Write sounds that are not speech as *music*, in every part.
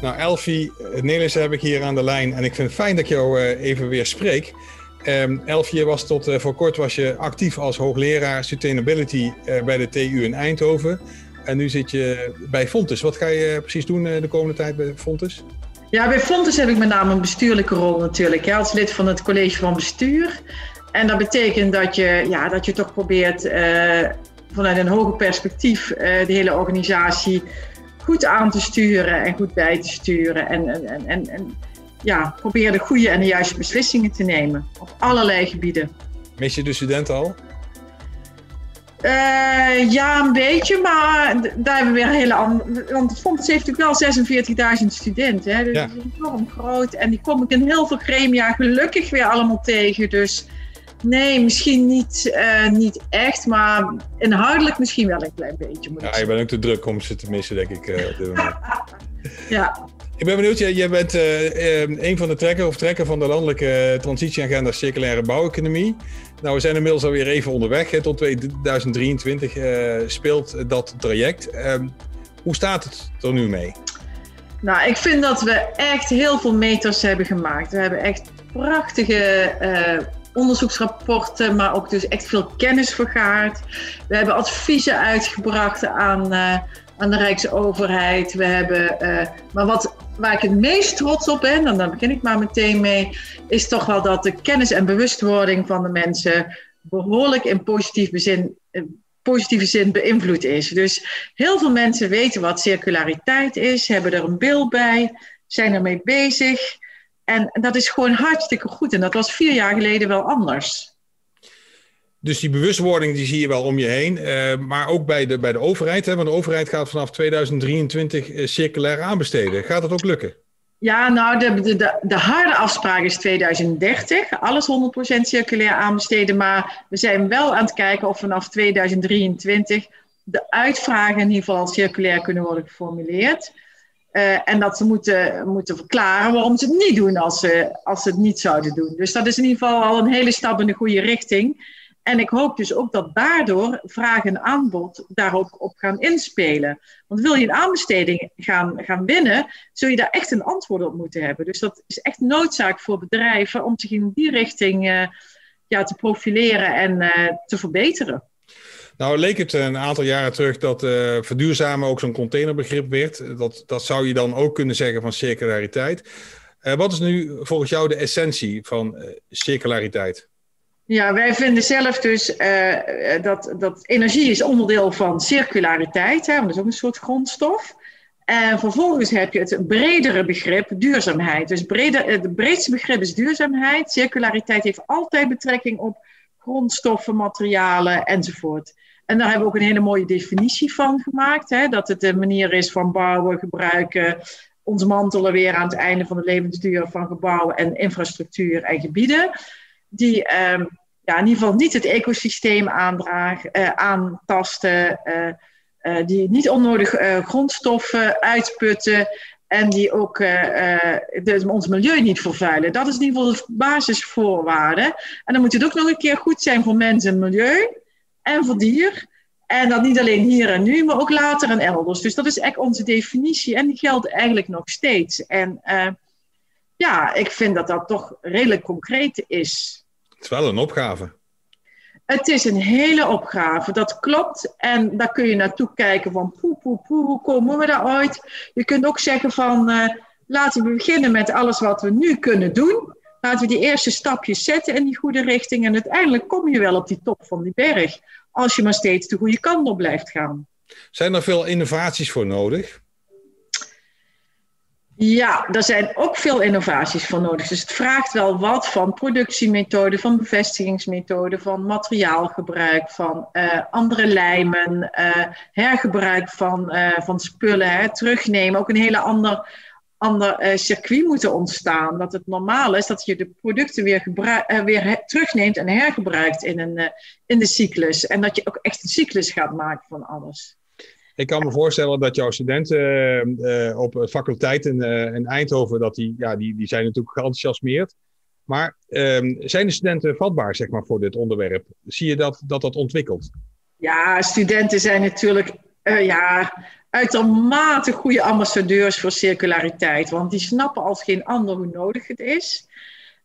Nou, Elfie Nelissen heb ik hier aan de lijn en ik vind het fijn dat ik jou uh, even weer spreek. Um, Elfie, je was tot uh, voor kort was je actief als hoogleraar Sustainability bij de TU in Eindhoven. En nu zit je bij Fontes. Wat ga je precies doen de komende tijd bij Fontes? Ja, bij Fontes heb ik met name een bestuurlijke rol natuurlijk. Ja, als lid van het college van bestuur. En dat betekent dat je, ja, dat je toch probeert vanuit een hoger perspectief de hele organisatie goed aan te sturen en goed bij te sturen. En, en, en, en ja, probeer de goede en de juiste beslissingen te nemen op allerlei gebieden. Mis je de studenten al? Uh, ja, een beetje, maar daar hebben we weer hele andere. Want het Fonds heeft natuurlijk wel 46.000 studenten. Hè? Dus ja. dat is enorm groot. En die kom ik in heel veel gremia gelukkig weer allemaal tegen. Dus Nee, misschien niet, uh, niet echt, maar inhoudelijk misschien wel een klein beetje. Moet ja, je bent ook te druk om ze te missen, denk ik. Uh, *laughs* ja. Ik ben benieuwd, jij, jij bent uh, een van de trekker of trekker van de landelijke transitieagenda circulaire bouweconomie. Nou, we zijn inmiddels alweer even onderweg. Hè. Tot 2023 speelt dat traject. Ehm, hoe staat het er nu mee? Nou, ik vind dat we echt heel veel meters hebben gemaakt. We hebben echt prachtige onderzoeksrapporten, maar ook dus echt veel kennis vergaard. We hebben adviezen uitgebracht aan, uh, aan de Rijksoverheid. We hebben, uh, maar wat, waar ik het meest trots op ben, en daar begin ik maar meteen mee, is toch wel dat de kennis en bewustwording van de mensen behoorlijk in positief bezin, positieve zin beïnvloed is. Dus heel veel mensen weten wat circulariteit is, hebben er een beeld bij, zijn ermee bezig. En dat is gewoon hartstikke goed. En dat was vier jaar geleden wel anders. Dus die bewustwording die zie je wel om je heen. Uh, maar ook bij de, bij de overheid. Hè? Want de overheid gaat vanaf 2023 uh, circulair aanbesteden. Gaat dat ook lukken? Ja, nou, de, de, de harde afspraak is 2030. Alles 100% circulair aanbesteden. Maar we zijn wel aan het kijken of vanaf 2023 de uitvragen in ieder geval circulair kunnen worden geformuleerd. Uh, en dat ze moeten, moeten verklaren waarom ze het niet doen als ze, als ze het niet zouden doen. Dus dat is in ieder geval al een hele stap in de goede richting. En ik hoop dus ook dat daardoor vraag en aanbod daarop op gaan inspelen. Want wil je een aanbesteding gaan, gaan winnen, zul je daar echt een antwoord op moeten hebben. Dus dat is echt noodzaak voor bedrijven om zich in die richting uh, ja, te profileren en uh, te verbeteren. Nou, leek het een aantal jaren terug dat uh, verduurzamen ook zo'n containerbegrip werd. Dat, dat zou je dan ook kunnen zeggen van circulariteit. Uh, wat is nu volgens jou de essentie van uh, circulariteit? Ja, wij vinden zelf dus dat, dat energie is onderdeel van circulariteit. Hè, want dat is ook een soort grondstof. En vervolgens heb je het bredere begrip duurzaamheid. Dus breder, het breedste begrip is duurzaamheid. Circulariteit heeft altijd betrekking op grondstoffen, materialen enzovoort. En daar hebben we ook een hele mooie definitie van gemaakt. Hè? Dat het een manier is van bouwen, gebruiken, ontmantelen weer aan het einde van de levensduur van gebouwen en infrastructuur en gebieden. Die um, ja, in ieder geval niet het ecosysteem uh, aantasten. Uh, uh, die niet onnodig grondstoffen uitputten. En die ook de, ons milieu niet vervuilen. Dat is in ieder geval de basisvoorwaarde. En dan moet het ook nog een keer goed zijn voor mensen en milieu en voor dier. En dat niet alleen hier en nu, maar ook later en elders. Dus dat is echt onze definitie en die geldt eigenlijk nog steeds. En uh, ja, ik vind dat dat toch redelijk concreet is. Het is wel een opgave. Het is een hele opgave, dat klopt. En daar kun je naartoe kijken van poe, poe, poe, hoe komen we daar ooit? Je kunt ook zeggen van uh, laten we beginnen met alles wat we nu kunnen doen. Laten we die eerste stapjes zetten in die goede richting. En uiteindelijk kom je wel op die top van die berg. Als je maar steeds de goede kant op blijft gaan. Zijn er veel innovaties voor nodig? Ja, er zijn ook veel innovaties voor nodig. Dus het vraagt wel wat van productiemethoden, van bevestigingsmethoden, van materiaalgebruik, van uh, andere lijmen, uh, hergebruik van, uh, van spullen, terugnemen. Ook een hele ander ander circuit moeten ontstaan. Dat het normaal is dat je de producten weer, weer terugneemt en hergebruikt in, een, in de cyclus. En dat je ook echt een cyclus gaat maken van alles. Ik kan me voorstellen dat jouw studenten op faculteit in, in, Eindhoven, dat die, ja, die, die zijn natuurlijk geenthousiasmeerd. Maar ehm, zijn de studenten vatbaar zeg maar, voor dit onderwerp? Zie je dat dat, dat ontwikkelt? Ja, studenten zijn natuurlijk ja, uitermate goede ambassadeurs voor circulariteit. Want die snappen als geen ander hoe nodig het is.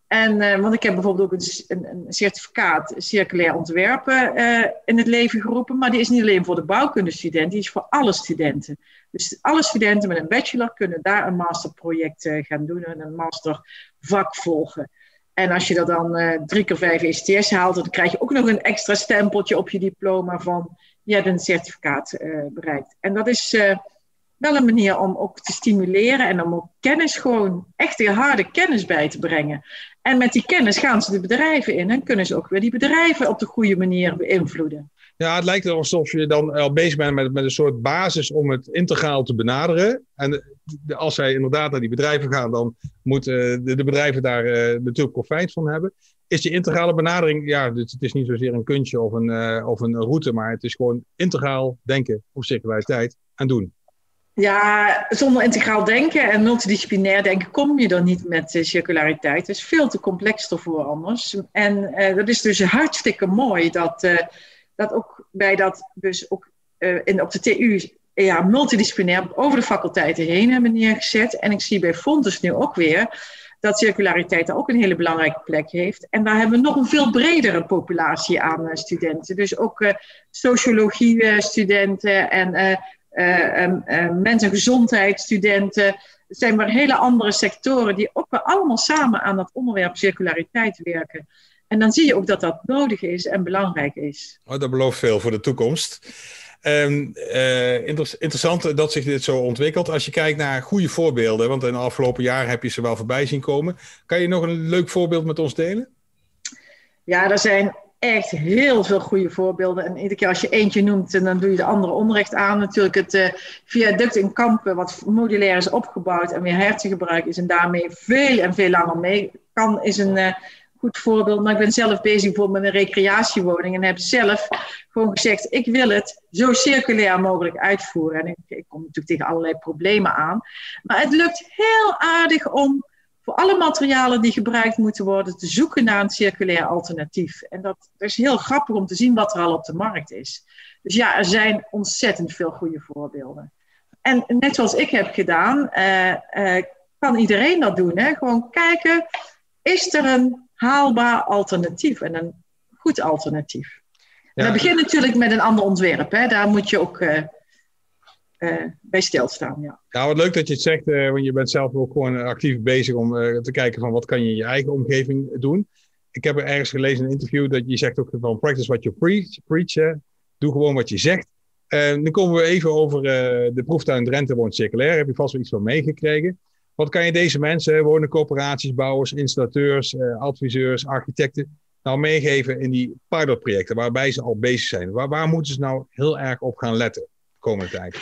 En, uh, want ik heb bijvoorbeeld ook een, een, certificaat circulair ontwerpen uh, in het leven geroepen. Maar die is niet alleen voor de bouwkundestudenten, die is voor alle studenten. Dus alle studenten met een bachelor kunnen daar een masterproject uh, gaan doen en een mastervak volgen. En als je dat dan drie keer vijf ECTS haalt, dan krijg je ook nog een extra stempeltje op je diploma van je hebt een certificaat bereikt. En dat is wel een manier om ook te stimuleren en om ook kennis gewoon, echt de harde kennis bij te brengen. En met die kennis gaan ze de bedrijven in en kunnen ze ook weer die bedrijven op de goede manier beïnvloeden. Ja, het lijkt alsof je dan al bezig bent met, met een soort basis om het integraal te benaderen. En als zij inderdaad naar die bedrijven gaan, dan moeten de, de bedrijven daar uh, natuurlijk profijt van hebben. Is die integrale benadering, ja, het, het is niet zozeer een kunstje of een, of een route, maar het is gewoon integraal denken op circulariteit en doen. Ja, zonder integraal denken en multidisciplinair denken kom je dan niet met circulariteit. Het is veel te complex ervoor anders. En uh, dat is dus hartstikke mooi dat, uh, dat ook bij dat, dus ook in, op de TU, ja, multidisciplinair over de faculteiten heen hebben neergezet. En ik zie bij Fontes nu ook weer dat circulariteit daar ook een hele belangrijke plek heeft. En daar hebben we nog een veel bredere populatie aan studenten. Dus ook sociologie-studenten en mensengezondheid, studenten. Het zijn maar hele andere sectoren die ook weer allemaal samen aan dat onderwerp circulariteit werken. En dan zie je ook dat dat nodig is en belangrijk is. Oh, dat belooft veel voor de toekomst. Um, uh, interessant dat zich dit zo ontwikkelt. Als je kijkt naar goede voorbeelden, want in de afgelopen jaren heb je ze wel voorbij zien komen. Kan je nog een leuk voorbeeld met ons delen? Ja, er zijn echt heel veel goede voorbeelden. En iedere keer als je eentje noemt, dan doe je de andere onrecht aan. Natuurlijk het uh, viaduct in Kampen, wat modulair is opgebouwd en weer hertengebruik is en daarmee veel en veel langer mee kan, is een uh, goed voorbeeld. Maar ik ben zelf bezig bijvoorbeeld met een recreatiewoning en heb zelf gewoon gezegd, ik wil het zo circulair mogelijk uitvoeren. En ik kom natuurlijk tegen allerlei problemen aan. Maar het lukt heel aardig om voor alle materialen die gebruikt moeten worden, te zoeken naar een circulair alternatief. En dat, is heel grappig om te zien wat er al op de markt is. Dus ja, er zijn ontzettend veel goede voorbeelden. En net zoals ik heb gedaan, uh, uh, kan iedereen dat doen. Hè? Gewoon kijken, is er een haalbaar alternatief en een goed alternatief? Ja. dat begint natuurlijk met een ander ontwerp. Hè? Daar moet je ook uh, uh, bij stilstaan. Ja. ja, wat leuk dat je het zegt, uh, want je bent zelf ook gewoon actief bezig om te kijken van wat kan je in je eigen omgeving doen. Ik heb er ergens gelezen in een interview dat je zegt ook van practice what you preach, preach doe gewoon wat je zegt. dan komen we even over de proeftuin Drenthe woont circulair, heb je vast wel iets van meegekregen. Wat kan je deze mensen, woningcoöperaties, bouwers, installateurs, adviseurs, architecten, nou meegeven in die pilotprojecten waarbij ze al bezig zijn? Waar, waar moeten ze nou heel erg op gaan letten? Komende tijd?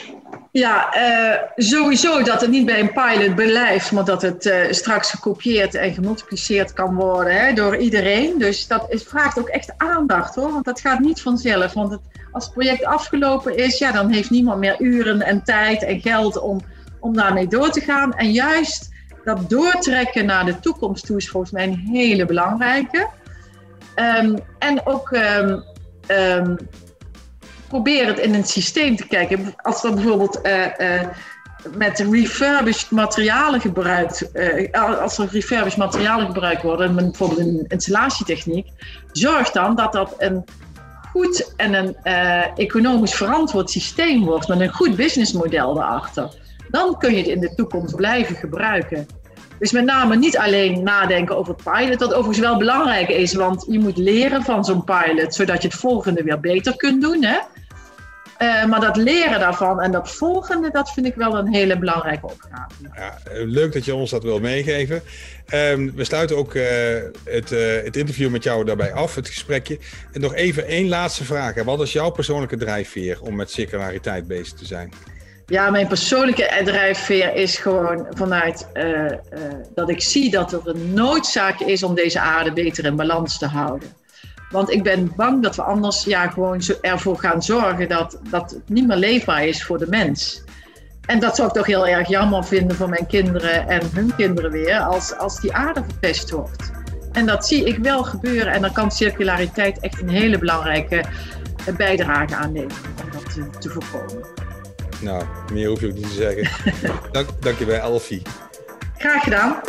Ja, uh, sowieso dat het niet bij een pilot blijft, maar dat het uh, straks gekopieerd en gemultipliceerd kan worden hè, door iedereen. Dus dat is, vraagt ook echt aandacht hoor, want dat gaat niet vanzelf. Want het, als het project afgelopen is, ja, dan heeft niemand meer uren en tijd en geld om, om daarmee door te gaan. En juist dat doortrekken naar de toekomst toe is volgens mij een hele belangrijke. Um, en ook um, um, probeer het in een systeem te kijken. Als er bijvoorbeeld uh, uh, met refurbished materialen gebruikt, uh, als er refurbished materialen gebruikt worden, bijvoorbeeld een installatietechniek, zorg dan dat dat een goed en een economisch verantwoord systeem wordt met een goed businessmodel erachter. Dan kun je het in de toekomst blijven gebruiken. Dus met name niet alleen nadenken over pilot, dat overigens wel belangrijk is, want je moet leren van zo'n pilot, zodat je het volgende weer beter kunt doen. Hè? Uh, maar dat leren daarvan en dat volgende, dat vind ik wel een hele belangrijke opgave. Ja, leuk dat je ons dat wil meegeven. Um, we sluiten ook uh, het, uh, het, interview met jou daarbij af, het gesprekje. En nog even één laatste vraag. Wat is jouw persoonlijke drijfveer om met circulariteit bezig te zijn? Ja, mijn persoonlijke drijfveer is gewoon vanuit dat ik zie dat er een noodzaak is om deze aarde beter in balans te houden. Want ik ben bang dat we anders ja, gewoon ervoor gaan zorgen dat, dat het niet meer leefbaar is voor de mens. En dat zou ik toch heel erg jammer vinden voor mijn kinderen en hun kinderen weer, als, als die aarde verpest wordt. En dat zie ik wel gebeuren en dan kan circulariteit echt een hele belangrijke bijdrage aan leveren om dat te, te voorkomen. Nou, meer hoef je ook niet te zeggen. *laughs* Dank, dank je bij Elfie. Graag gedaan.